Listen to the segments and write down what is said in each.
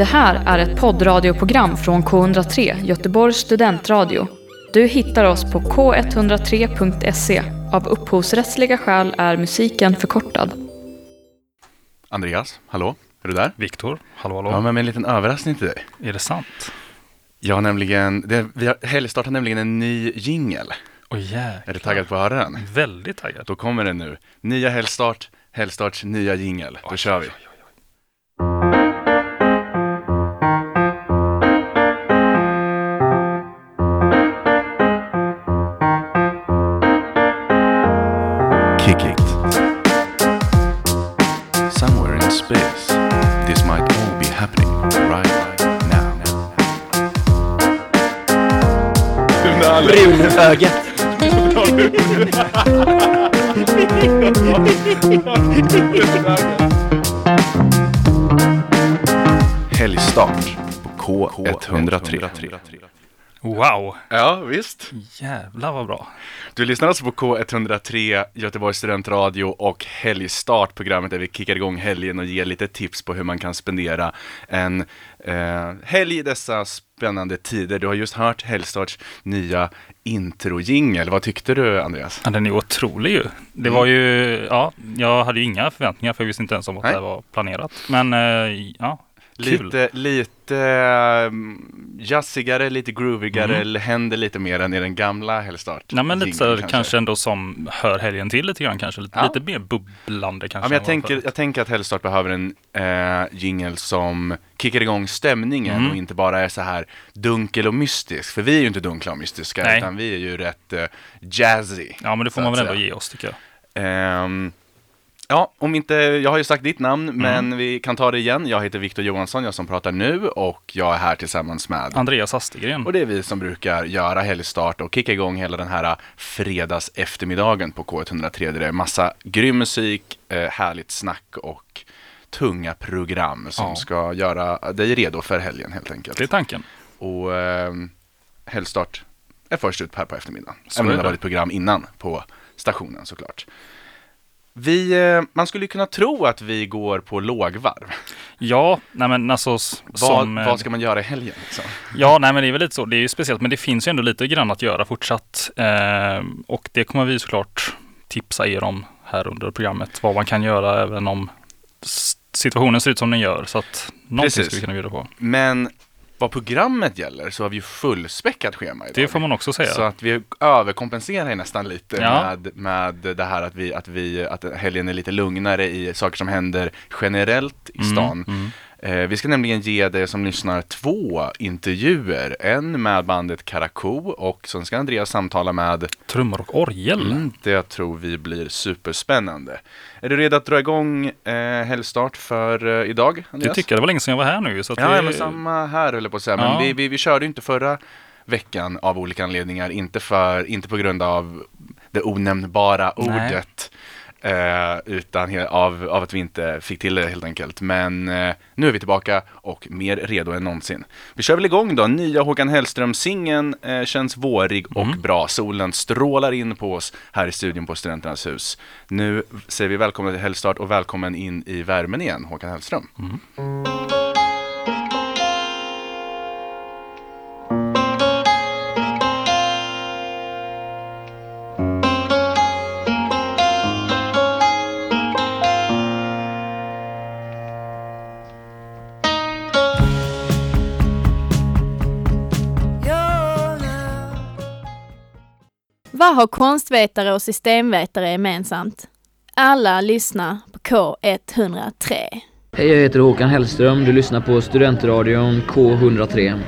Det här är ett poddradioprogram från K103, Göteborgs studentradio. Du hittar oss på k103.se. Av upphovsrättsliga skäl är musiken förkortad. Andreas, hallå? Är du där? Viktor, hallå hallå. Ja, men med en liten överraskning till dig. Är det sant? Jag har nämligen, det, vi har helgstartat nämligen en ny jingel. Oj jäklar. Är du taggad på att höra den? Väldigt taggad. Då kommer den nu. Nya helgstart, helgstarts nya jingel. Då kör vi. Kick Brunögat. Helgstart på K103. Wow, Ja, visst. jävlar vad bra. Du lyssnar alltså på K103, Göteborgs studentradio och Helgstart, programmet där vi kickar igång helgen och ger lite tips på hur man kan spendera en eh, helg i dessa spännande tider. Du har just hört Helgstarts nya introjingel. Vad tyckte du, Andreas? Ja, den är otrolig ju. Det var ju, ja, jag hade ju inga förväntningar för jag visste inte ens om att Nej. det var planerat. Men eh, ja, kul. Lite, lite um, jazzigare, lite groovigare, Mm. eller händer lite mer än i den gamla Helgstart. Nej men lite så här, kanske. ändå som hör helgen till lite grann kanske. Lite, Ja. lite mer bubblande kanske. Ja, men jag, tänker, jag tänker att Helgstart behöver en eh, jingle som kickar igång stämningen Mm. och inte bara är så här dunkel och mystisk. För vi är ju inte dunkla och mystiska, Nej. utan vi är ju rätt eh, jazzy. Ja men det får man väl ändå säga. ge oss tycker jag. Ehm, ja, om inte, jag har ju sagt ditt namn, Mm. men vi kan ta det igen. Jag heter Viktor Johansson, jag som pratar nu, och jag är här tillsammans med Andreas Astegren. och det är vi som brukar göra helgstart och kicka igång hela den här fredags eftermiddagen på K103. Där det är massa grym musik, eh, härligt snack och tunga program som Ja. ska göra dig redo för helgen helt enkelt. Det är tanken. Och eh, helgstart är först ut här på eftermiddagen. Så Även om det. har varit program innan på stationen såklart. Vi, eh, man skulle kunna tro att vi går på lågvarv. Ja, nej men alltså Vad, som... eh, vad ska man göra i helgen? Liksom? Ja, nej men det är väl lite så. Det är ju speciellt, men det finns ju ändå lite grann att göra fortsatt. Eh, och det kommer vi såklart tipsa er om här under programmet. Vad man kan göra även om situationen ser ut som den gör. Så att någonting Precis. ska vi kunna bjuda på. Men vad programmet gäller så har vi ju fullspäckat schema idag. Det får man också säga. Så att vi överkompenserar nästan lite Ja. med, med det här att, vi, att, vi, att helgen är lite lugnare i saker som händer generellt i Mm, stan. mm. Eh, vi ska nämligen ge dig som lyssnar två intervjuer. En med bandet Karakou och sen ska Andreas samtala med Trummor och orgel. Mm, det tror vi blir superspännande. Är du redo att dra igång eh, helgstart för eh, idag, Det Andreas? tycker jag. Det var länge sedan jag var här nu. Så Ja, det, men samma här höll jag på att säga. Men Ja. vi, vi, vi körde ju inte förra veckan av olika anledningar. Inte, för, inte på grund av det onämnbara Nej. ordet. Eh, utan av, av att vi inte fick till det helt enkelt. Men eh, nu är vi tillbaka och mer redo än någonsin. Vi kör väl igång då. Nya Håkan Hellström-singeln eh, känns vårig och Mm. bra. Solen strålar in på oss här i studion på Studenternas hus. Nu säger vi välkommen till Helgstart och välkommen in i värmen igen, Håkan Hellström. Vad har konstvetare och systemvetare gemensamt? Alla lyssnar på K103. Hej, jag heter Håkan Hellström. Du lyssnar på Studentradion K103.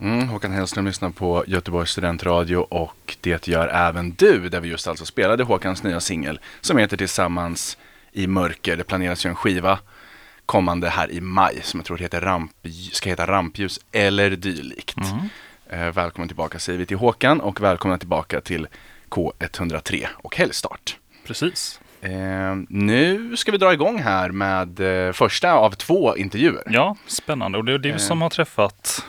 Mm, Håkan Hellström lyssnar på Göteborgs studentradio och det gör även du, där vi just alltså spelade Håkans nya singel som heter Tillsammans i mörker. Det planeras ju en skiva kommande här i maj som jag tror heter ramp, ska heta Rampljus eller dylikt. Mm. Eh, välkommen tillbaka säger vi till Håkan och välkomna tillbaka till K103 och Helgstart. Precis. Eh, nu ska vi dra igång här med eh, första av två intervjuer. Ja, spännande. Och det är du Eh. som har träffat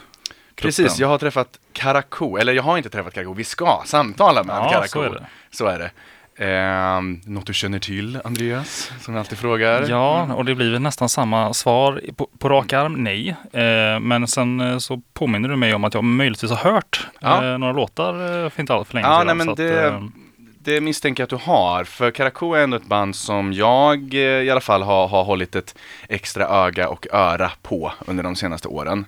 Precis, gruppen. jag har träffat Karakou, eller jag har inte träffat Karakou, vi ska samtala med Ja, Karakou. så är det. Så är det. Eh, något du känner till, Andreas, som jag alltid frågar? Ja, och det blir väl nästan samma svar på, på rak arm, nej. Eh, men sen eh, så påminner du mig om att jag möjligtvis har hört Ja. eh, några låtar eh, för inte allt för länge Ja, sedan. nej, men att, det- eh, Det misstänker jag att du har, för Karakou är ändå ett band som jag eh, i alla fall har, har hållit ett extra öga och öra på under de senaste åren.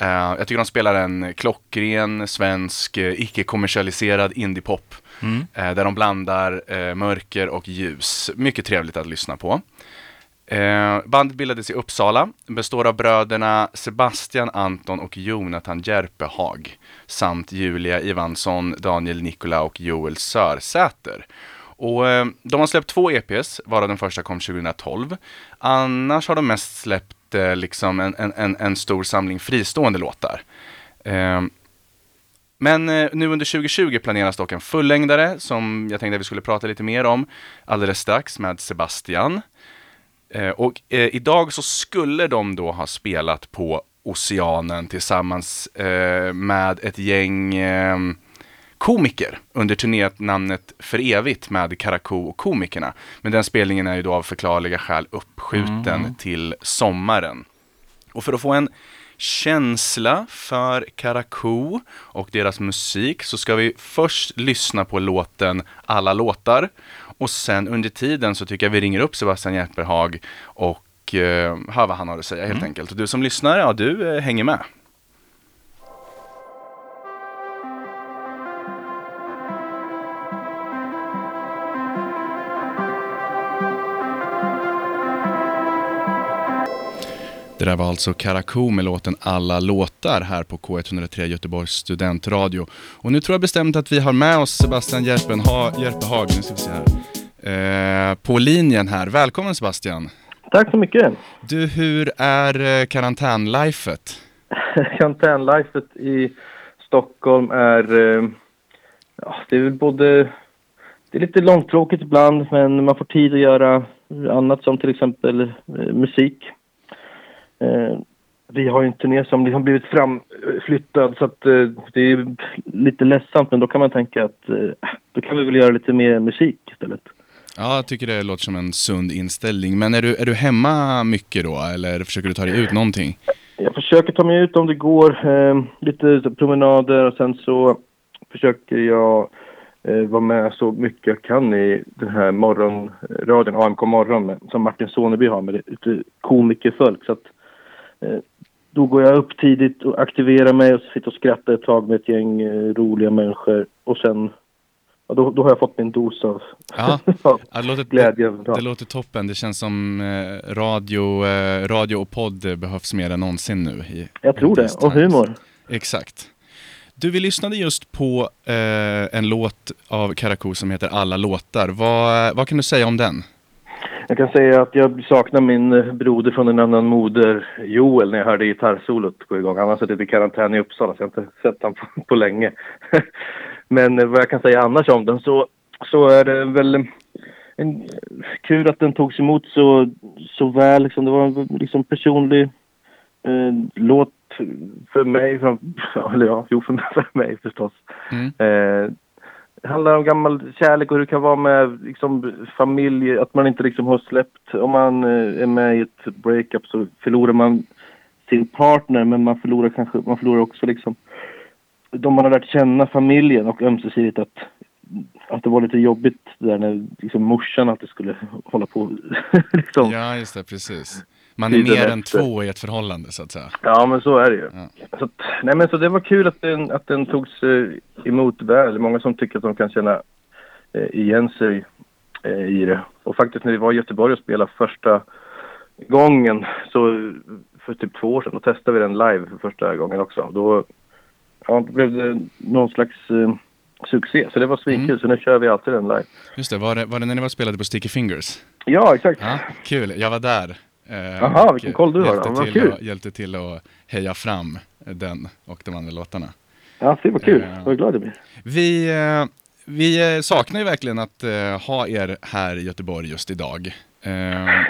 Eh, jag tycker de spelar en klockren svensk, icke-kommersialiserad indiepop mm. där de blandar eh, mörker och ljus. Mycket trevligt att lyssna på. Eh, bandet bildades i Uppsala, består av bröderna Sebastian Anton och Jonathan Järpehag samt Julia Ivansson, Daniel Nikola och Joel Sörsäter. Och, eh, de har släppt två EPs, varav den första kom 2012. Annars har de mest släppt eh, liksom en, en, en, en stor samling fristående låtar. Eh, men eh, nu under 2020 planeras dock en fullängdare som jag tänkte att vi skulle prata lite mer om alldeles strax med Sebastian. Eh, och eh, idag så skulle de då ha spelat på Oceanen tillsammans med ett gäng komiker under turnénamnet För evigt med Karakou och komikerna. Men den spelningen är ju då av förklarliga skäl uppskjuten Mm. till sommaren. Och för att få en känsla för Karakou och deras musik så ska vi först lyssna på låten Alla låtar och sen under tiden så tycker jag vi ringer upp Sebastian Järperhag och eh, hör vad han har att säga helt Mm. enkelt. Och du som lyssnar, ja du eh, hänger med. Det där var alltså Karakou med låten Alla låtar här på K103 Göteborgs studentradio. Och nu tror jag bestämt att vi har med oss Sebastian Järpenha, Järpehag, nu ska vi se här, eh, på linjen här. Välkommen Sebastian! Tack så mycket. Du, hur är eh, karantänlifet? Karantänlifet i Stockholm är... eh, Ja, det är väl både... Det är lite långtråkigt ibland, men man får tid att göra annat som till exempel eh, musik. Eh, vi har ju en turné som liksom blivit framflyttad så att eh, det är lite ledsamt, men då kan man tänka att eh, då kan vi väl göra lite mer musik istället. Ja, jag tycker det låter som en sund inställning. Men är du, är du hemma mycket då, eller försöker du ta dig ut någonting? Jag försöker ta mig ut om det går, eh, lite promenader och sen så försöker jag eh, vara med så mycket jag kan i den här morgonradion, AMK morgon, som Martin Soneby har med lite komikerfolk. Så att, då går jag upp tidigt och aktiverar mig och sitter och skrattar ett tag med ett gäng eh, roliga människor och sen ja, då, då har jag fått min dos av, Ja, det, låter, glädje. det, det låter toppen. Det känns som eh, radio, eh, radio och podd eh, behövs mer än någonsin nu. I, Jag tror det, och humor. Exakt. Du, vi lyssnade just på eh, en låt av Karakou som heter Alla låtar. Vad, vad kan du säga om den? Jag kan säga att jag saknar min eh, broder från en annan moder, Joel, när jag hörde gitarrsolot gå igång. Han har suttit i karantän i Uppsala, så jag har inte sett honom på, på länge. Men eh, vad jag kan säga annars om den så, så är det väl en, kul att den togs emot så, så väl. Liksom, det var en liksom personlig eh, låt för mig. För, eller ja, jo, för, för mig förstås. Mm. Eh, det handlar om gammal kärlek och hur det kan vara med liksom, familj, att man inte liksom har släppt. Om man eh, är med i ett breakup så förlorar man sin partner men man förlorar kanske, man förlorar också liksom de man har lärt känna, familjen och ömsesidigt att, att det var lite jobbigt där när liksom morsan alltid skulle hålla på liksom. Ja, just det, precis. Man är mer än efter. två i ett förhållande, så att säga. men så är det ju. Ja. Så, nej men så det var kul att den, att den togs eh, emot väl. Många som tycker att de kan känna eh, igen sig eh, i det. Och faktiskt när vi var i Göteborg och spelade första gången så för typ två år sedan, då testade vi den live för första gången också. Då, ja, då blev det någon slags eh, succé. Så det var svinkul. Mm. Så nu kör vi alltid den live. Just det, var det, var det när ni var spelade på Sticky Fingers? Ja, exakt. Ja, kul. Jag var där. Eh, Aha, och vilken koll du har Vad till kul. Och, hjälpte till att heja fram den och de andra låtarna. Ja, det var kul. Ja. Vad glad jag blir. Vi, eh, vi eh, saknar ju verkligen att eh, ha er här i Göteborg just idag. Eh,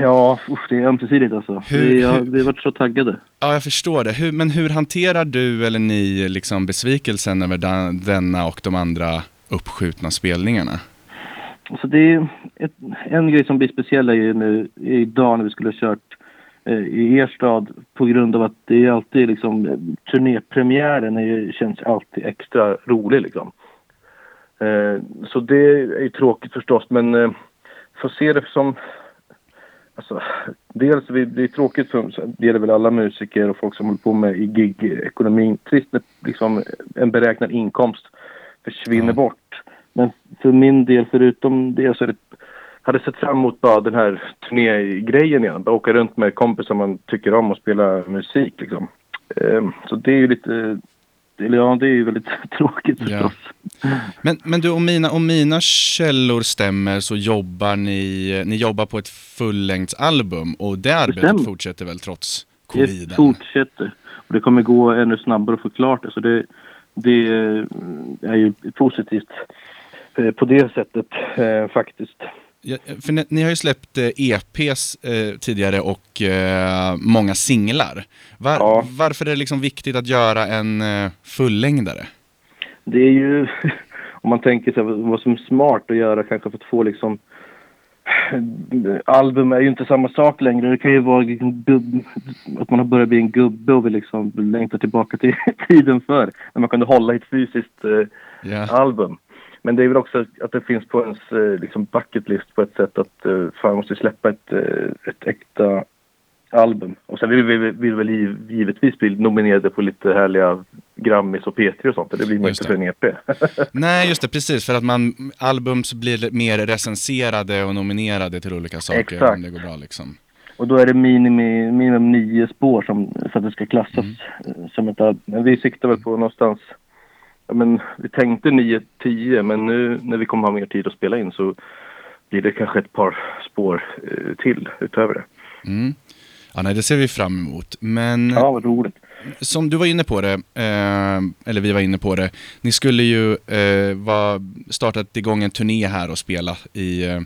Ja, usch, det är ömsesidigt alltså. Hur- vi, har, vi har varit så taggade. Ja, jag förstår det. Hur, men hur hanterar du eller ni liksom besvikelsen över den, denna och de andra uppskjutna spelningarna? Så det är ett, en grej som blir speciell är ju nu idag när vi skulle ha kört eh, i er stad på grund av att det är alltid liksom turnépremiären är ju, känns alltid extra rolig liksom. Eh, så det är ju tråkigt förstås men eh, får se det som Alltså, dels det är tråkigt för det gäller väl alla musiker och folk som håller på med i gig-ekonomin. Trist när liksom en beräknad inkomst försvinner Ja. bort. Men för min del, förutom det så det hade sett fram emot bara den här turnégrejen igen. Bara åka runt med kompisar man tycker om och spela musik liksom. Ehm, så det är ju lite, ja det är ju väldigt tråkigt Ja. förstås. Men, men du, om mina, om mina källor stämmer så jobbar ni, ni jobbar på ett fullängdsalbum och det arbetet stämmer. fortsätter väl trots Det coviden? fortsätter. Och det kommer gå ännu snabbare att få klart det. Så det, det är ju positivt eh, på det sättet eh, faktiskt. Ja, för ni, ni har ju släppt eh, EPs eh, tidigare och eh, många singlar. Var, Ja. Varför är det liksom viktigt att göra en eh, fullängdare? Det är ju, om man tänker sig vad som är smart att göra kanske för att få liksom Album är ju inte samma sak längre. Det kan ju vara liksom att man har börjat bli en gubbe och vill liksom längta tillbaka till tiden förr. När man kunde hålla i ett fysiskt eh, Ja. album. Men det är väl också att det finns på ens eh, liksom bucket list på ett sätt att eh, fan måste släppa ett, eh, ett äkta album. Och sen vill vi vill, väl giv- givetvis bli nominerade på lite härliga Grammis och P3 och sånt. Det blir man inte för en EP. Nej, just det, precis. För att man, albums blir mer recenserade och nominerade till olika saker Exakt. om det går bra liksom. och då är det minimi, minimum nio spår som, för att det ska klassas eh, som ett album. Men vi siktar väl på någonstans Ja, men vi tänkte 9-10 men nu när vi kommer ha mer tid att spela in så blir det kanske ett par spår eh, till utöver det. Mm. Ja, nej, det ser vi fram emot. Men Ja, vad roligt. som du var inne på det, eh, eller vi var inne på det, ni skulle ju eh, va, startat igång en turné här och spela i, eh,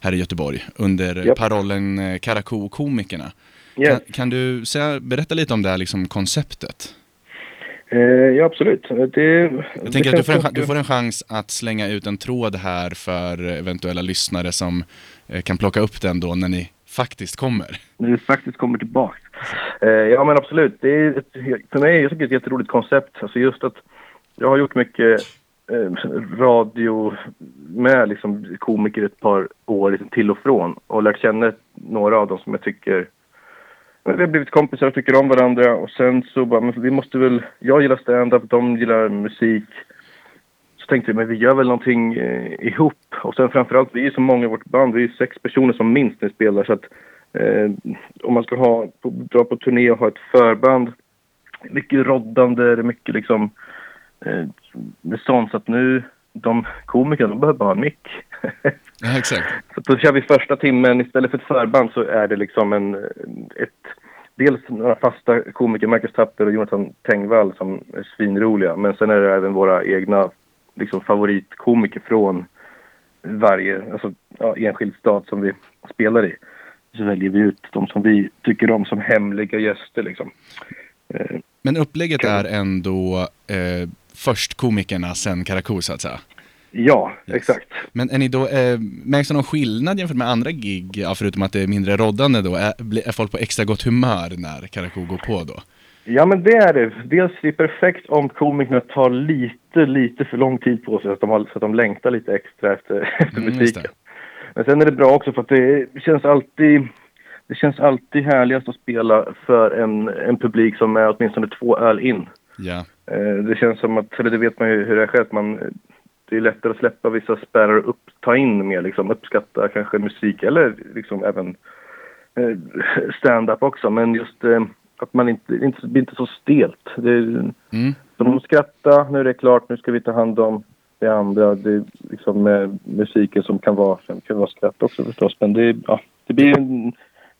här i Göteborg under Japp. parollen eh, Karakou-komikerna. Yes. Kan, kan du säga, berätta lite om det här liksom, konceptet? Eh, ja, absolut. Det, Jag tänker att du får, en, du får en chans att slänga ut en tråd här för eventuella lyssnare som eh, kan plocka upp den då när ni faktiskt kommer. När vi faktiskt kommer tillbaka. Eh, ja, men absolut. Det är ett, för mig jag tycker det är ett jätteroligt koncept. Alltså just att jag har gjort mycket eh, radio med liksom, komiker ett par år liksom, till och från och lärt känna några av dem som jag tycker vi har blivit kompisar och tycker om varandra och sen så bara, men vi måste väl, jag gillar stand-up, de gillar musik. Så tänkte vi, men vi gör väl någonting eh, ihop. Och sen framförallt, vi är så många i vårt band, vi är sex personer som minst när vi spelar så att eh, om man ska ha, på, dra på turné och ha ett förband, mycket roddande, det är mycket liksom, eh, det är sånt så att nu, de komikerna, de behöver bara ha en mick. Ja, exakt. Så då kör vi första timmen, istället för ett förband så är det liksom en, ett, dels några fasta komiker, Marcus Tapper och Jonathan Tengvall som är svinroliga. Men sen är det även våra egna liksom, favoritkomiker från varje alltså, ja, enskild stad som vi spelar i. Så väljer vi ut de som vi tycker om som hemliga gäster liksom. Eh, Men upplägget är ändå eh, först komikerna, sen Karakou så att säga. Ja, Yes. exakt. Men är ni då, eh, märks det någon skillnad jämfört med andra gig, ja, förutom att det är mindre roddande då? Är, är folk på extra gott humör när Karakou går på då? Ja, men det är det. Dels är det perfekt om komikerna tar lite, lite för lång tid på sig så att de, så att de längtar lite extra efter, efter Mm, musiken. Men sen är det bra också för att det känns alltid det känns alltid härligast att spela för en, en publik som är åtminstone två öl in. Ja, Eh, det känns som att, eller det vet man ju hur det är själv, man, det är lättare att släppa vissa spärrar och upp, ta in mer, liksom, uppskatta kanske musik eller liksom även eh, stand-up också. Men just eh, att man inte, inte, blir inte så stelt. Det, mm. så de skrattar, nu är det klart, nu ska vi ta hand om det andra. Det är liksom med musiken som kan vara, kan vara skratt också förstås. Men det, ja, det blir en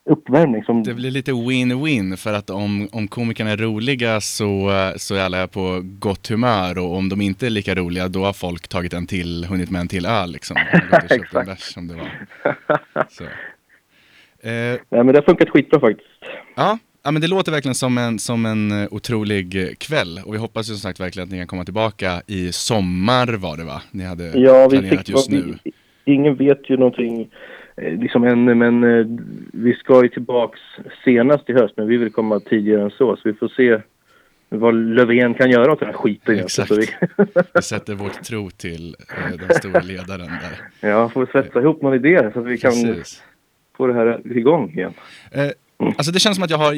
uppvärmning som... det blir lite win-win för att om, om komikerna är roliga så, så är alla på gott humör och om de inte är lika roliga då har folk tagit en till, hunnit med en till öl liksom. Exakt. bärs som det var. Så. Eh, Nej, men det har funkat skitbra faktiskt. Ja, ja men det låter verkligen som en, som en eh, otrolig kväll och vi hoppas ju som sagt verkligen att ni kan komma tillbaka i sommar var det va? Ni hade Ja, vi planerat fick, just nu. ingen vet ju någonting liksom ännu, men eh, vi ska ju tillbaks senast i höst, men vi vill komma tidigare än så, så vi får se vad Löfven kan göra åt den här skiten. Exakt. Vi, Vi sätter vårt tro till eh, den stora ledaren där. ja, får vi svetsa ihop någon idé så att vi kan Precis. få det här igång igen. Eh, alltså det känns som att jag har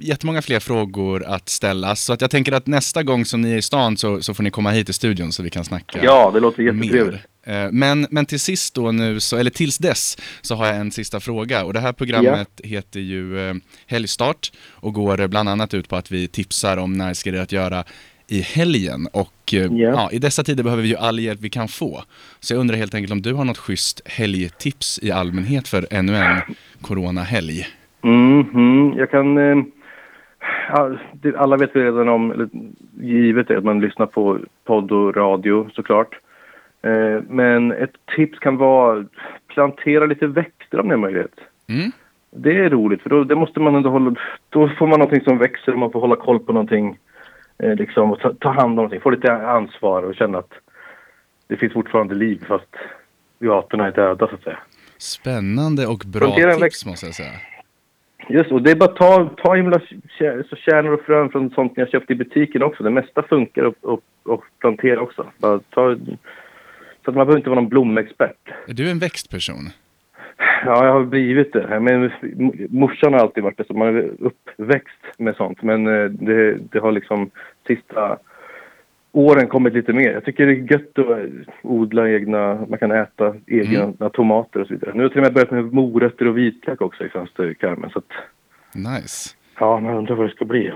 jättemånga fler frågor att ställa, så att jag tänker att nästa gång som ni är i stan så, så får ni komma hit till studion så vi kan snacka Ja, det låter jättetrevligt. Eh, Men, men till sist då nu, så, eller tills dess, så har jag en sista fråga. Och det här programmet heter ju eh, Helgstart och går bland annat ut på att vi tipsar om nice grejer att göra i helgen. Och Ja. ja, i dessa tider behöver vi ju all hjälp vi kan få. Så jag undrar helt enkelt om du har något schysst helgtips i allmänhet för ännu en coronahelg? Mhm, jag kan... Eh, det, alla vet väl redan om, eller, givet är att man lyssnar på podd och radio såklart. Eh, men ett tips kan vara plantera lite växter om det är möjligt. Mm. Det är roligt för då det måste man ändå hålla, då får man någonting som växer och man får hålla koll på någonting. Eh, liksom, och ta, ta hand om någonting, få lite ansvar och känna att det finns fortfarande liv fast gatorna är döda så att säga. Spännande och bra Plantera tips måste jag säga. Just och det är bara att ta, ta himla så kärnor och frön från sånt ni har köpt i butiken också. Det mesta funkar att och, och plantera också. Bara ta, så att man behöver inte vara någon blomexpert. Är du en växtperson? Ja, jag har blivit det. Men morsan har alltid varit det, så man är uppväxt med sånt. Men eh, det, det har liksom sista åren kommit lite mer. Jag tycker det är gött att odla egna, man kan äta egna tomater och så vidare. Nu har jag till och med börjat med morötter och vitlök också i fönsterkarmen. Så att, Nice. ja, man undrar vad det ska bli.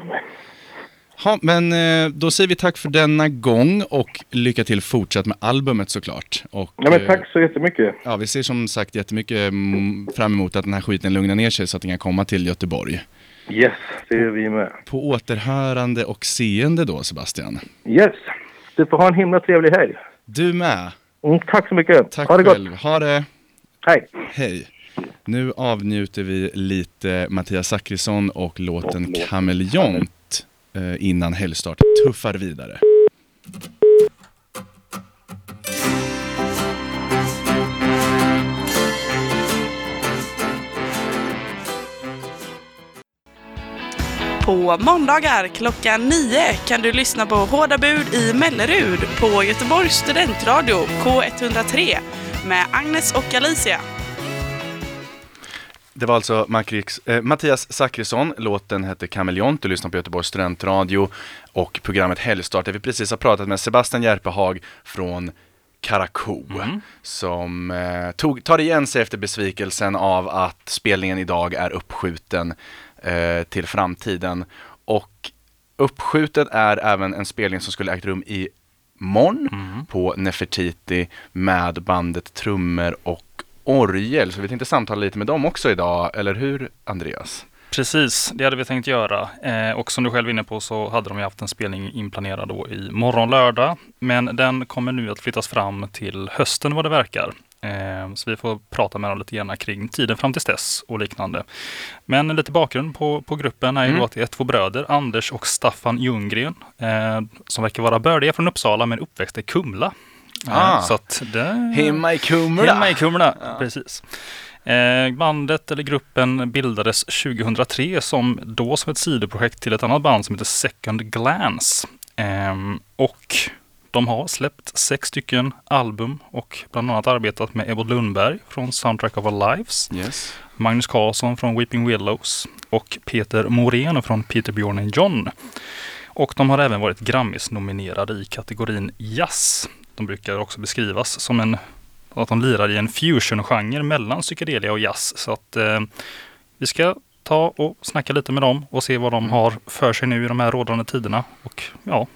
Ja, men eh, då säger vi tack för denna gång och lycka till fortsatt med albumet såklart. Och, Ja, men eh, tack så jättemycket. Ja, vi ser som sagt jättemycket mm, fram emot att den här skiten lugnar ner sig så att den kan komma till Göteborg. Yes, det är vi med. På återhörande och seende då, Sebastian. Yes, du får ha en himla trevlig helg. Du med. Mm, tack så mycket. Tack ha det själv. gott. Ha det. Hej. Hej. Nu avnjuter vi lite Mattias Zackrisson och låten Och låten Kameleont eh, innan helgstart tuffar vidare. På måndagar klockan 9 kan du lyssna på Hårda bud i Mellerud på Göteborgs studentradio K103 med Agnes och Alicia. Det var alltså eh, Mattias Zackrisson, låten hette Kameleont, du lyssnar på Göteborgs studentradio och programmet Helgstart där vi precis har pratat med Sebastian Järpehag från Karakou som eh, tog, tar igen sig efter besvikelsen av att spelningen idag är uppskjuten eh, till framtiden. Och uppskjutet är även en spelning som skulle ägt rum i morgon på Nefertiti med bandet Trummor och Orgel. Så vi tänkte samtala lite med dem också idag, eller hur Andreas? Precis, det hade vi tänkt göra. Eh, och som du själv är inne på så hade de ju haft en spelning inplanerad då i morgon lördag. Men den kommer nu att flyttas fram till hösten vad det verkar. Eh, så vi får prata med dem lite grann kring tiden fram till dess och liknande. Men lite bakgrund på, på gruppen är ju Mm. att det är två bröder, Anders och Staffan Ljunggren, eh, som verkar vara bördiga från Uppsala men uppväxta i Kumla. Eh, Ah. Så att det... Hemma i Kumla! Hemma i Kumla, precis. Eh, bandet eller gruppen bildades 2003 som då som ett sidoprojekt till ett annat band som heter Second Glance. Ehm, och de har släppt sex stycken album och bland annat arbetat med Ebba Lundberg från Soundtrack of Our Lives, Yes. Magnus Karlsson från Weeping Willows och Peter Moreno från Peter Bjorn and John. Och de har även varit Grammis-nominerade i kategorin jazz. De brukar också beskrivas som en att de lirar i en fusion-genre mellan psykedelia och jazz. Så att eh, vi ska ta och snacka lite med dem och se vad de har för sig nu i de här rådande tiderna. Och ja,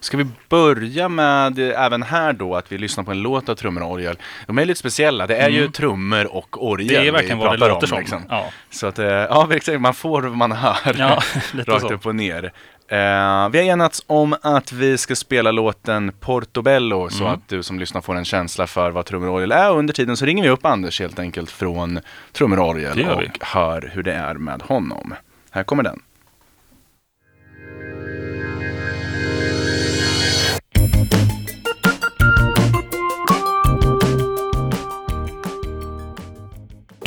Ska vi börja med, även här då, att vi lyssnar på en låt av trummor och orgel. De är lite speciella, det är ju Mm. trummor och orgel det är verkligen vad det låter om, som. liksom. Ja, Så att, eh, ja man får vad man hör. ja Rakt så. upp och ner. Eh, vi har enats om att vi ska spela låten Portobello så Mm. att du som lyssnar får en känsla för vad trummor och orgel är. Under tiden så ringer vi upp Anders helt enkelt från trummor och orgel och hör hur det är med honom. Här kommer den.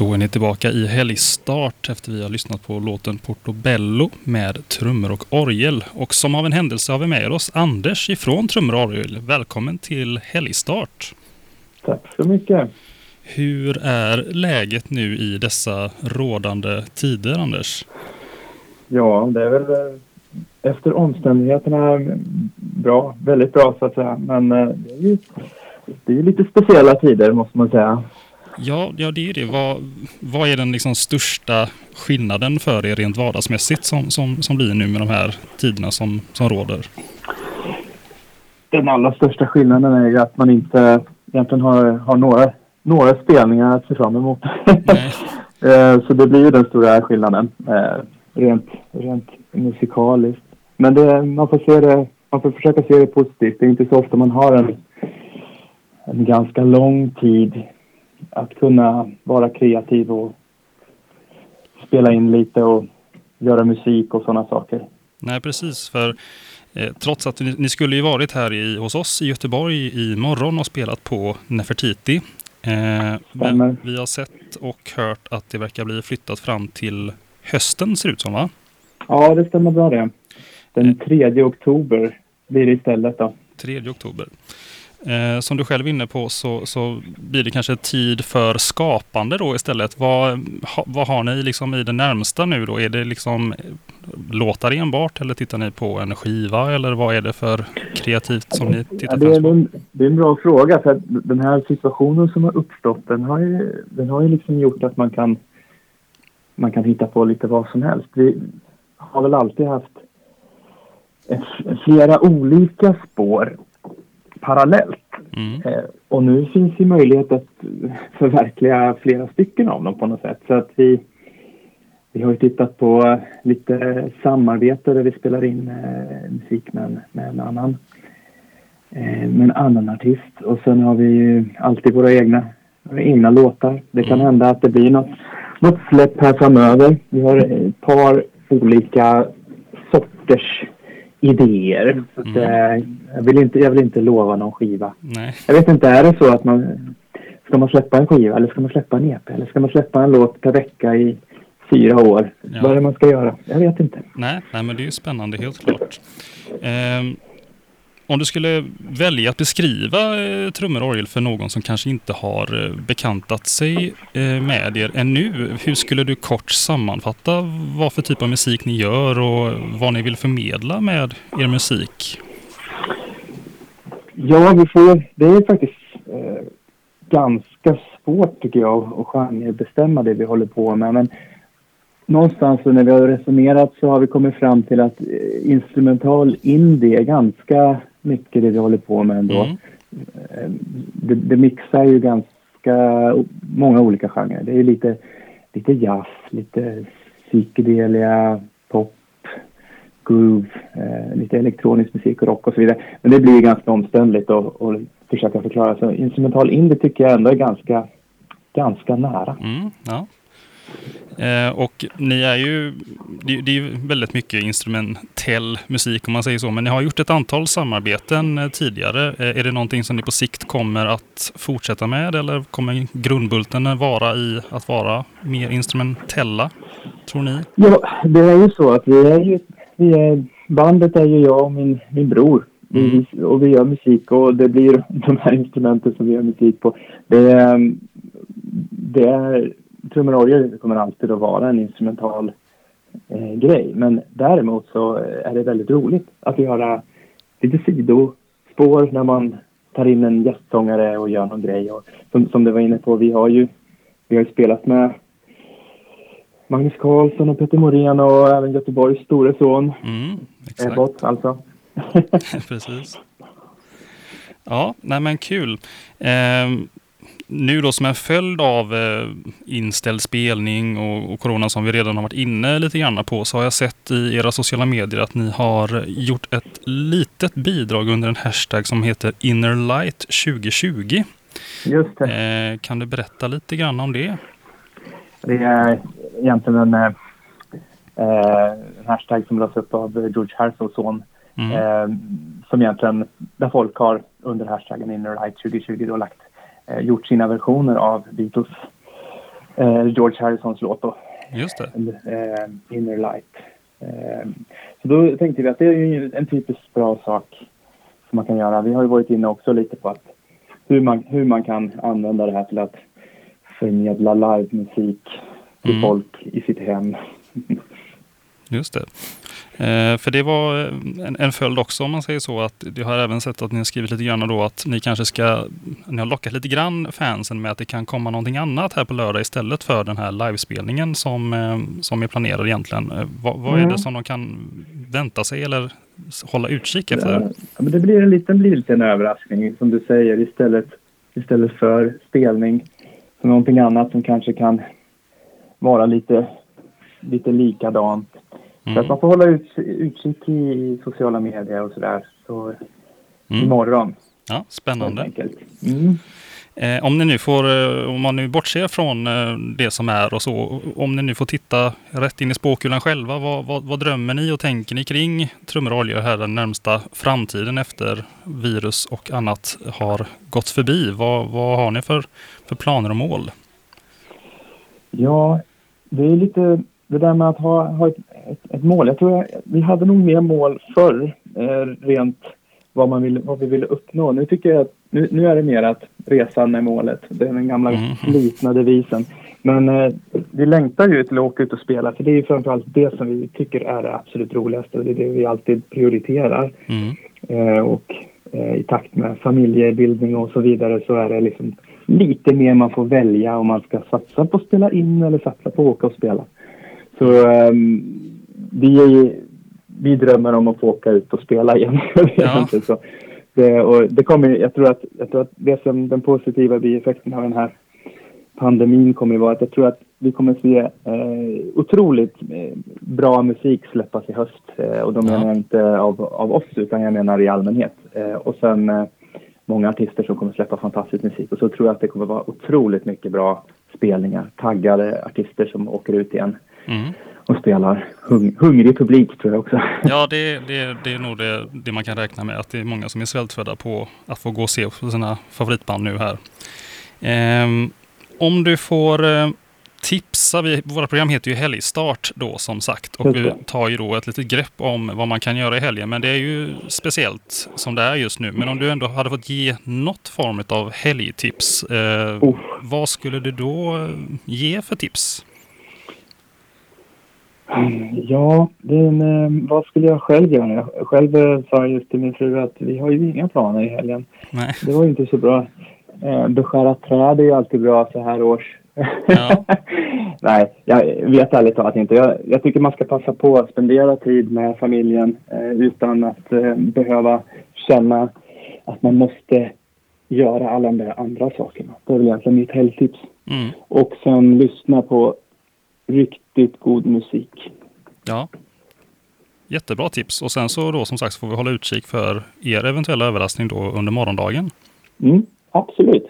Då är ni tillbaka i helgstart efter vi har lyssnat på låten Portobello med trummor och orgel. Och som av en händelse har vi med oss Anders ifrån trummor och orgel. Välkommen till helgstart! Tack så mycket! Hur är läget nu i dessa rådande tider, Anders? Ja, det är väl eh, efter omständigheterna bra, väldigt bra så att säga. Men eh, det är ju det är lite speciella tider måste man säga. Ja, ja det är det. Vad, vad är den liksom största skillnaden för er rent vardagsmässigt som, som, som blir nu med de här tiderna som, som råder? Den allra största skillnaden är ju att man inte egentligen har, har några, några spelningar att se fram emot. Eh, så det blir ju den stora skillnaden eh, rent, rent musikaliskt. Men det, man, får se det, man får försöka se det positivt. Det är inte så ofta man har en, en ganska lång tid att kunna vara kreativ och spela in lite och göra musik och sådana saker. Nej, precis. För eh, trots att ni, ni, skulle ju varit här i, hos oss i Göteborg i morgon och spelat på Nefertiti. Eh, men vi har sett och hört att det verkar bli flyttat fram till hösten ser det ut som va? Ja, det stämmer bra det. Den 3 eh. oktober blir det istället då. 3 oktober. Eh, som du själv är inne på så, så blir det kanske tid för skapande då istället. Vad, ha, vad har ni liksom i det närmsta nu då? Är det liksom låtar enbart eller tittar ni på en skiva eller vad är det för kreativt som ni tittar ja, det, är en, det är en bra fråga för att den här situationen som har uppstått den har ju, den har ju liksom gjort att man kan man kan hitta på lite vad som helst. Vi har väl alltid haft flera olika spår parallellt. Mm. Eh, och nu finns ju möjlighet att förverkliga flera stycken av dem på något sätt. Så att vi, vi har ju tittat på lite samarbete där vi spelar in eh, musik med en, med en annan eh, med en annan artist. Och sen har vi ju alltid våra egna, våra egna låtar. Det kan mm. hända att det blir något, något släpp här framöver. Vi har ett par olika sorters idéer. Så att, mm. Jag, vill inte, jag vill inte lova någon skiva. Nej. Jag vet inte, är det så att man ska man släppa en skiva eller ska man släppa en EP eller ska man släppa en låt per vecka i fyra år? Ja. Vad är det man ska göra? Jag vet inte. Nej, nej men det är ju spännande helt klart. Um, om du skulle välja att beskriva eh, trummor och orgel för någon som kanske inte har eh, bekantat sig eh, med er ännu. Hur skulle du kort sammanfatta vad för typ av musik ni gör och vad ni vill förmedla med er musik? Ja, vi får, det är faktiskt eh, ganska svårt tycker jag att genrebestämma det vi håller på med. Men någonstans när vi har resonerat så har vi kommit fram till att eh, instrumental indie är ganska mycket det vi håller på med ändå. Mm. Eh, det, det, mixar ju ganska många olika genrer. Det är lite, lite jazz, lite psykedelia, pop, groove, eh, lite elektronisk musik och rock och så vidare. Men det blir ganska omständligt att försöka förklara. Så instrumental indie tycker jag ändå är ganska, ganska nära. Mm, ja. Eh, och ni är ju, det, det, är ju väldigt mycket instrumentell musik om man säger så, men ni har gjort ett antal samarbeten eh, tidigare. Eh, är det någonting som ni på sikt kommer att fortsätta med eller kommer grundbulten vara i att vara mer instrumentella, tror ni? Ja, det är ju så att vi är ju, vi är, bandet är ju jag och min, min bror. Mm. Vi, och vi gör musik och det blir de här instrumenten som vi gör musik på. Det, det är trummor och orgel kommer alltid att vara en instrumental eh, grej. Men däremot så är det väldigt roligt att göra lite sidospår när man tar in en gästsångare och gör någon grej. Och som, som du var inne på, vi har ju, vi har spelat med Magnus Carlsson och Peter Morén och även Göteborgs store son. Mm, exakt. Ebbot alltså. Precis. Ja, nej men kul. Eh, nu då som en följd av eh, inställd spelning och, och corona som vi redan har varit inne lite grann på så har jag sett i era sociala medier att ni har gjort ett litet bidrag under en hashtag som heter Innerlight 2020. Just det. Eh, kan du berätta lite grann om det? Det är egentligen en, eh, en hashtag som lades upp av George Harrisons son. Mm. Eh, som egentligen, där folk har under hashtaggen Innerlight 2020 då lagt eh, gjort sina versioner av Beatles eh, George Harrisons låt då, Just det. eh, Inner Light. Eh, så då tänkte vi att det är en typiskt bra sak som man kan göra. Vi har ju varit inne också lite på att hur man, hur man kan använda det här till att förmedla livemusik till Mm. folk i sitt hem. Just det. Eh, för det var eh, en, en följd också om man säger så att jag har även sett att ni har skrivit lite grann då att ni kanske ska, ni har lockat lite grann fansen med att det kan komma någonting annat här på lördag istället för den här livespelningen som, eh, som är planerad egentligen. Eh, vad, vad är Mm. det som de kan vänta sig eller hålla utkik Ja, efter? men det blir en liten, blir en överraskning som du säger istället, istället för spelning. Så någonting annat som kanske kan vara lite, lite likadant. Så att Mm. man får hålla ut, utkik i, i sociala medier och sådär. Så Mm. imorgon Ja, spännande. Mm. Eh, om ni nu får, eh, om man nu bortser från eh, det som är och så, om ni nu får titta rätt in i spåkulan själva, vad, vad, vad drömmer ni och tänker ni kring trummor och oljor här den närmsta framtiden efter virus och annat har gått förbi? Vad, vad har ni för, för planer och mål? Ja, det är lite det där med att ha, ha ett, ett, ett mål. Jag tror jag, vi hade nog mer mål förr, eh, rent vad, man ville, vad vi ville uppnå. Nu tycker jag att nu, nu är det mer att resan är målet. Det är den gamla Mhm. slitna devisen. Men eh, vi längtar ju till att åka ut och spela för det är ju framförallt det som vi tycker är det absolut roligaste och det är det vi alltid prioriterar. Mm. Eh, och eh, i takt med familjebildning och så vidare så är det liksom lite mer man får välja om man ska satsa på att spela in eller satsa på att åka och spela. Så ehm, vi, vi drömmer om att få åka ut och spela igen. Ja. så det, och det kommer, jag, tror att, jag tror att det som den positiva bieffekten av den här pandemin kommer att vara att jag tror att vi kommer att se eh, otroligt eh, bra musik släppas i höst. Eh, och då menar jag inte av, av oss utan jag menar i allmänhet. Eh, och sen eh, många artister som kommer släppa fantastisk musik. Och så tror jag att det kommer vara otroligt mycket bra spelningar. Taggade artister som åker ut igen Mm. Och spelar. Hung, hungrig publik tror jag också. Ja, det, det, det är nog det, det man kan räkna med, att det är många som är svältfödda på att få gå och se sina favoritband nu här. Ehm, om du får eh, tipsa, vi, våra program heter ju Helgstart då som sagt och vi tar ju då ett litet grepp om vad man kan göra i helgen. Men det är ju speciellt som det är just nu. Men om du ändå hade fått ge något form av helgtips, eh, Oh. vad skulle du då eh, ge för tips? Ja, det är en, eh, vad skulle jag själv göra? Jag själv eh, sa just till min fru att vi har ju inga planer i helgen. Nej. Det var ju inte så bra. Eh, beskära träd är ju alltid bra så här års. Ja. Nej, jag vet ärligt talat inte. Jag, jag tycker man ska passa på att spendera tid med familjen eh, utan att eh, behöva känna att man måste göra alla de där andra sakerna. Det är väl egentligen mitt helgtips. Mm. Och sen lyssna på riktigt god musik. Ja. Jättebra tips. Och sen så då som sagt så får vi hålla utkik för er eventuella överraskning då under morgondagen. Mm, absolut.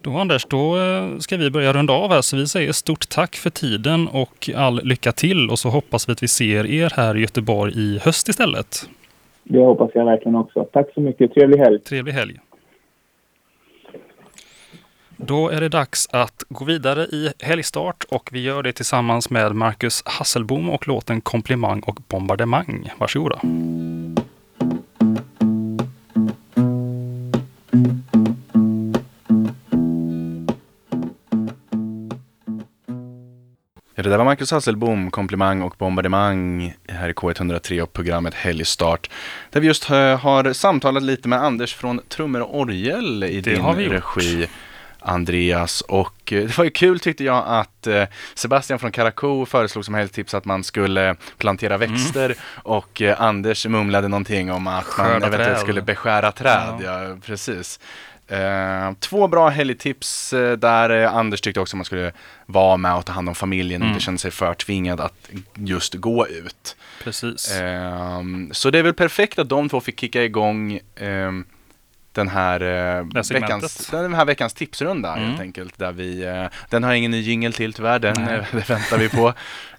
Då Anders, då eh, ska vi börja runda av här. Så vi säger stort tack för tiden och all lycka till. Och så hoppas vi att vi ser er här i Göteborg i höst istället. Det hoppas jag verkligen också. Tack så mycket. Trevlig helg. Trevlig helg. Då är det dags att gå vidare i helgstart och vi gör det tillsammans med Marcus Hasselbom och låten Komplimang och bombardemang. Varsågoda. Det där var Marcus Hasselbom, komplimang och bombardemang här i K103 och programmet Helgstart. Där vi just eh, har samtalat lite med Anders från Trummor och Orgel i Det din har vi gjort. Andreas och eh, det var ju kul tyckte jag att eh, Sebastian från Karakou föreslog som helgtips att man skulle plantera Mm. växter och eh, Anders mumlade någonting om att man Skörda eventuellt träd. skulle beskära träd. Ja. precis. Eh, två bra helgtips där Anders tyckte också man skulle vara med och ta hand om familjen och Mm. inte känna sig för tvingad att just gå ut. Precis. Ehm, så det är väl perfekt att de två fick kicka igång ehm, den här, eh, veckans, den här veckans tipsrunda Mm. helt enkelt. Där vi, eh, den har jag ingen ny jingle till tyvärr, den eh, det väntar vi på.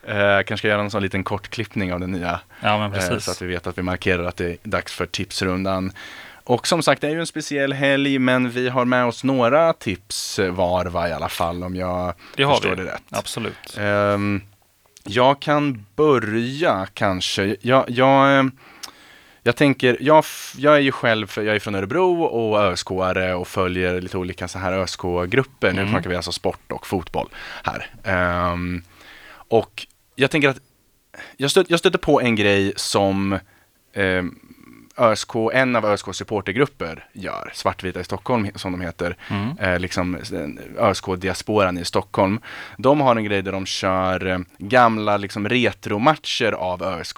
Eh, kanske ska göra en sån liten kort klippning av den nya. Ja, men eh, så att vi vet att vi markerar att det är dags för tipsrundan. Och som sagt, det är ju en speciell helg, men vi har med oss några tips var va, i alla fall, om jag Det förstår vi. det rätt. Absolut. Ehm, jag kan börja kanske. Jag, jag, eh, jag tänker, jag, jag är ju själv, jag är från Örebro och ÖSK-are och följer lite olika så här ÖSK-grupper. Nu Mm. snackar vi alltså sport och fotboll här. Ehm, och jag tänker att jag, stöt, jag stötte på en grej som ehm, ÖSK, en av ÖSKs supportergrupper gör, Svartvita i Stockholm som de heter, Mm. eh, liksom ÖSK-diasporan i Stockholm. De har en grej där de kör eh, gamla liksom retromatcher av ÖSK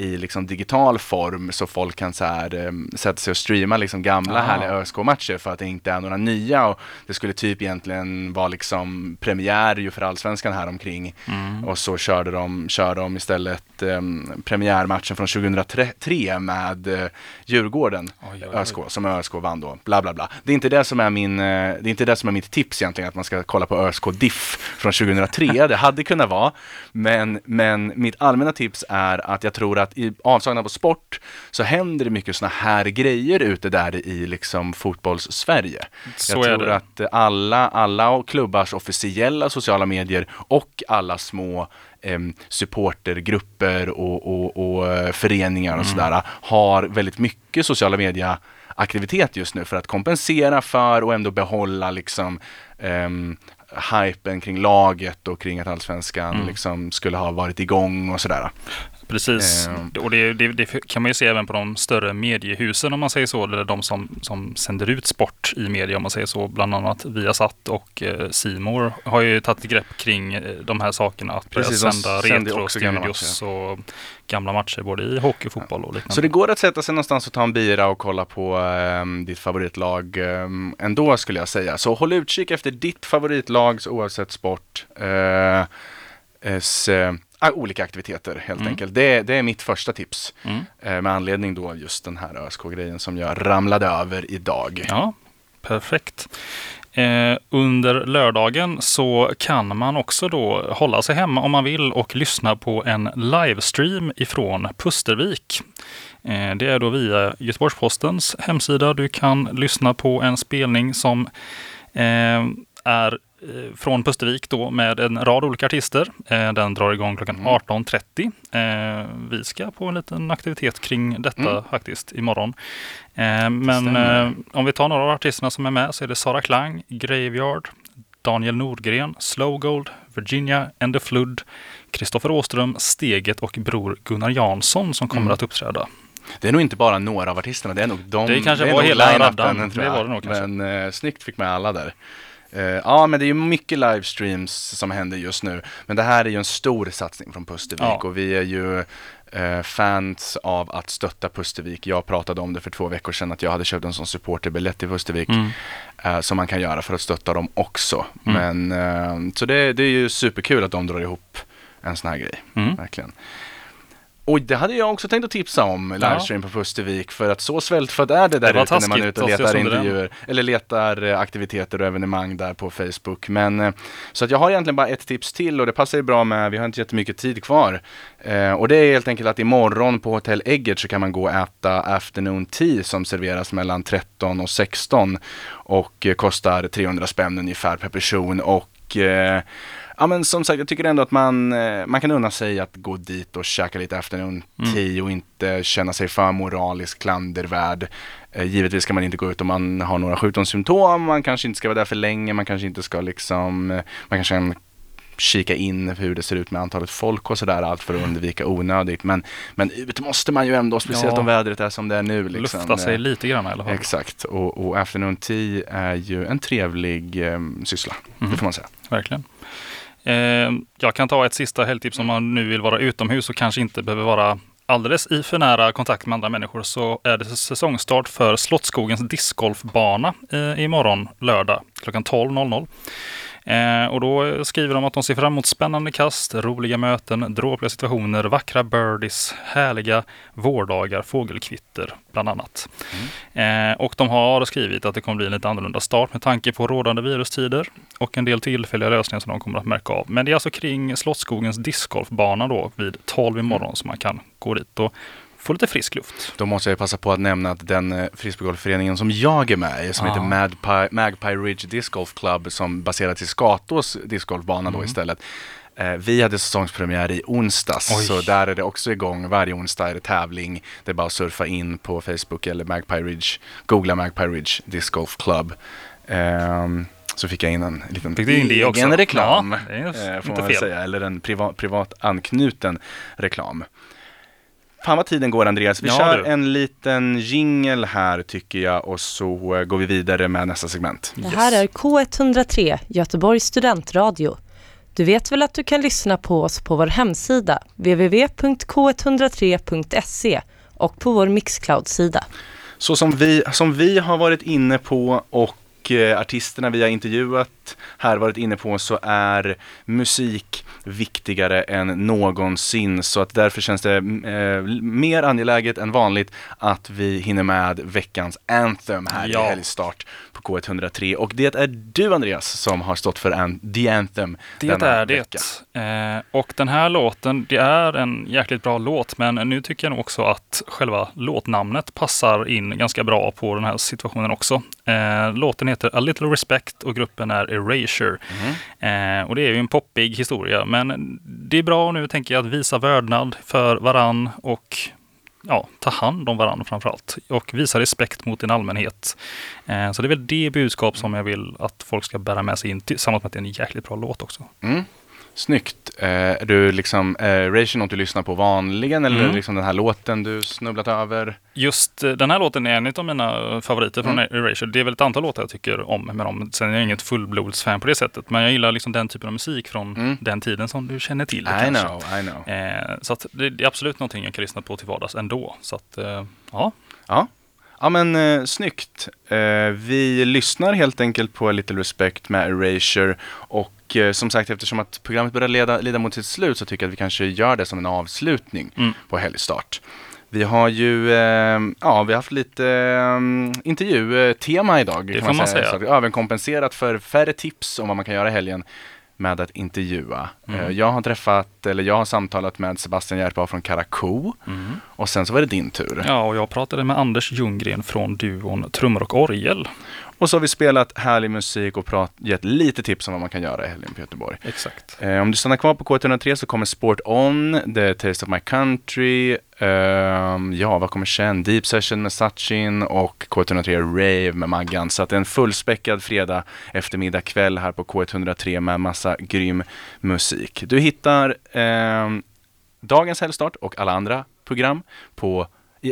i liksom digital form så folk kan så här, eh, sätta sig och streama liksom gamla Ah. härliga ÖSK-matcher för att det inte är några nya och det skulle typ egentligen vara liksom premiär ju för allsvenskan här omkring Mm. och så körde de, kör de istället eh, premiärmatchen från 2003 med eh, Djurgården, Oj, oj. ÖSK, som ÖSK vann då, bla bla bla. Det är inte det som är min, eh, det är inte det som är mitt tips egentligen, att man ska kolla på ÖSK Diff från 2003. Det hade kunnat vara, men, men mitt allmänna tips är att jag tror att i avsaknad av sport så händer det mycket sådana här grejer ute där i liksom fotbolls-Sverige. Så jag tror det. att alla, alla klubbars officiella sociala medier och alla små supportergrupper och, och, och eh, föreningar och sådär har väldigt mycket sociala media aktivitet just nu för att kompensera för och ändå behålla liksom um, hypen kring laget och kring att allsvenskan liksom skulle ha varit igång och sådär. Precis, Ehm. och det, det, det kan man ju se även på de större mediehusen om man säger så, eller de som, som sänder ut sport i media om man säger så. Bland annat Viasat och eh, Simor har ju tagit grepp kring eh, de här sakerna. Att Precis, sända retrostudios och gamla matcher både i hockey, fotboll och liknande. Så det går att sätta sig någonstans och ta en bira och kolla på ehm, ditt favoritlag ehm, ändå skulle jag säga. Så håll utkik efter ditt favoritlags oavsett sport. eh, s, eh, olika aktiviteter helt Mm. enkelt. Det, det är mitt första tips. Mm. Eh, med anledning då av just den här ÖSK-grejen som jag ramlade över idag. Ja, perfekt. Eh, under lördagen så kan man också då hålla sig hemma om man vill och lyssna på en livestream ifrån Pustervik. Eh, det är då via Göteborgs-Postens hemsida. Du kan lyssna på en spelning som eh, är från Pustervik då med en rad olika artister. Eh, Den drar igång klockan Mm. 18.30. Eh, Vi ska på en liten aktivitet kring detta Mm. faktiskt imorgon. Eh, Men stämmer. eh, om vi tar några av artisterna som är med så är det Sara Klang, Graveyard, Daniel Nordgren, Slowgold, Virginia and the Flood, Kristoffer Åström, Steget och bror Gunnar Jansson som kommer Mm. att uppträda. Det är nog inte bara några av artisterna, det är nog de. Det kanske är var hela raddan. Det var det nog kanske. Men eh, snyggt fick med alla där. Eh, ja, men det är ju mycket livestreams som händer just nu. Men det här är ju en stor satsning från Pustervik Ja. och vi är ju eh, fans av att stötta Pustervik. Jag pratade om det för två veckor sedan att jag hade köpt en sån supporterbiljett till Pustervik Mm. eh, som man kan göra för att stötta dem också. Mm. Men så det, det är ju superkul att de drar ihop en sån här grej, Mm. verkligen. Och det hade jag också tänkt att tipsa om, livestream på Pustervik, för att så svältfött är det där Det ute när man är ute och letar intervjuer, eller letar eh, aktiviteter och evenemang där på Facebook. Men, eh, så att jag har egentligen bara ett tips till och det passar ju bra med, vi har inte jättemycket tid kvar. Eh, och det är helt enkelt att imorgon på Hotell Eggert så kan man gå och äta afternoon tea som serveras mellan 13 och 16 och eh, kostar 300 spänn ungefär per person och eh, Ja men som sagt, jag tycker ändå att man, eh, man kan unna sig att gå dit och käka lite afternoon Mm. tea och inte känna sig för moraliskt klandervärd. Eh, givetvis ska man inte gå ut om man har några sjukdomssymptom, man kanske inte ska vara där för länge, man kanske inte ska liksom, eh, man kanske kan kika in hur det ser ut med antalet folk och sådär, allt för att undvika onödigt. Men, men ut måste man ju ändå, speciellt Ja. om vädret är som det är nu. Liksom. Lufta sig lite grann i alla fall. Exakt, och, och afternoon tea är ju en trevlig eh, syssla, Mhm. det får man säga. Verkligen. Eh, jag kan ta ett sista helgtips om man nu vill vara utomhus och kanske inte behöver vara alldeles i för nära kontakt med andra människor så är det säsongstart för Slottsskogens discgolfbana eh, imorgon lördag klockan 12.00. Eh, och då skriver de att de ser fram emot spännande kast, roliga möten, dråpliga situationer, vackra birdies, härliga vårdagar, fågelkvitter bland annat. Eh, och de har skrivit att det kommer bli en lite annorlunda start med tanke på rådande virustider och en del tillfälliga lösningar som de kommer att märka av. Men det är alltså kring Slottsskogens discgolfbana då vid 12 imorgon som man kan gå dit. Och få lite frisk luft. Då måste jag passa på att nämna att den eh, frisbeegolfföreningen som jag är med i, som Ja. heter Magpie, Magpie Ridge Disc Golf Club, som baseras i Skatås discgolfbana Mm. då istället. Eh, vi hade säsongspremiär i onsdags, Oj. så där är det också igång. Varje onsdag är det tävling. Det är bara att surfa in på Facebook eller Magpie Ridge, googla Magpie Ridge Disc Golf Club. Ehm, så fick jag in en liten Fick du in det också? egen reklam, Ja, det är eh, inte får man väl fel. säga, eller en privat, privat anknuten reklam. Fan vad tiden går Andreas. Vi Ja, kör du. en liten jingle här tycker jag och så eh, går vi vidare med nästa segment. Det här är K103, Göteborgs studentradio. Du vet väl att du kan lyssna på oss på vår hemsida, www.k103.se och på vår Mixcloud-sida. Så som vi, som vi har varit inne på och eh, artisterna vi har intervjuat här varit inne på så är musik viktigare än någonsin. Så att därför känns det eh, mer angeläget än vanligt att vi hinner med veckans Anthem här Ja. i helgstart på K103. Och det är du Andreas som har stått för an- The Anthem Det denna är vecka. det. Eh, och den här låten, det är en jäkligt bra låt, men nu tycker jag nog också att själva låtnamnet passar in ganska bra på den här situationen också. Eh, låten heter A Little Respect och gruppen är Erasure. Mhm. Eh, och det är ju en poppig historia, men det är bra nu tänker jag att visa vördnad för varann och ja, ta hand om varandra framförallt och visa respekt mot din allmänhet. Eh, så det är väl det budskap som jag vill att folk ska bära med sig in tillsammans med att det är en jäkligt bra låt också. Mm. Snyggt. Eh, är du liksom, eh, Rage något du lyssnar på vanligen eller Mm. är liksom den här låten du snubblat över? Just eh, den här låten är en av mina favoriter från Mm. Erasure. Det är väl ett antal låtar jag tycker om med dem. Sen är jag inget fullblodsfan på det sättet. Men jag gillar liksom den typen av musik från Mm. den tiden som du känner till. I kanske. know, I know. Eh, så det, är absolut någonting jag kan lyssna på till vardags ändå. Så att, eh, ja. Ja. Ja men eh, snyggt. Eh, vi lyssnar helt enkelt på Little Respect med Erasure och eh, som sagt eftersom att programmet börjar leda, leda mot sitt slut så tycker jag att vi kanske gör det som en avslutning Mm. på helgstart. Vi har ju, eh, ja vi har haft lite eh, intervjutema idag. Det kan får man säga. Vi har överkompenserat för färre tips om vad man kan göra i helgen med att intervjua. Mm. Eh, jag har träffat, eller jag har samtalat med Sebastian Järpa från Karakou Mm. och sen så var det din tur. ja, och jag pratade med Anders Ljunggren från duon Trummor och Orgel. Och så har vi spelat härlig musik och prat, gett lite tips om vad man kan göra i helgen på Göteborg. Exakt. Eh, om du stannar kvar på K103 så kommer Sport On, The Taste of My Country, ehm, ja vad kommer sen? Deep Session med Sachin och K103 Rave med Maggan. Så att det är en fullspäckad fredag eftermiddag kväll här på K103 med massa grym musik. Du hittar ehm, dagens helgstart och alla andra program på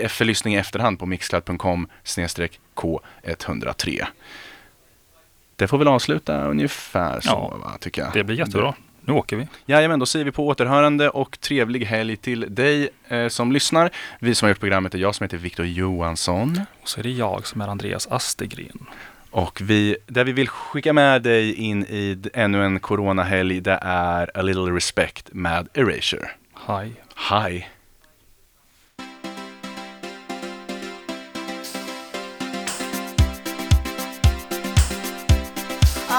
för lyssning i efterhand på mixcloud.com K103. Det får väl avsluta ungefär så, Ja, va, tycker jag. Det blir jättebra. Nu åker vi. Jajamän, då säger vi på återhörande och trevlig helg till dig eh, som lyssnar. Vi som har gjort programmet är jag som heter Viktor Johansson. Och så är det jag som är Andreas Astegren. Och vi, där vi vill skicka med dig in i ännu en coronahelg, det är A Little Respect med Erasure. Hi. Hi!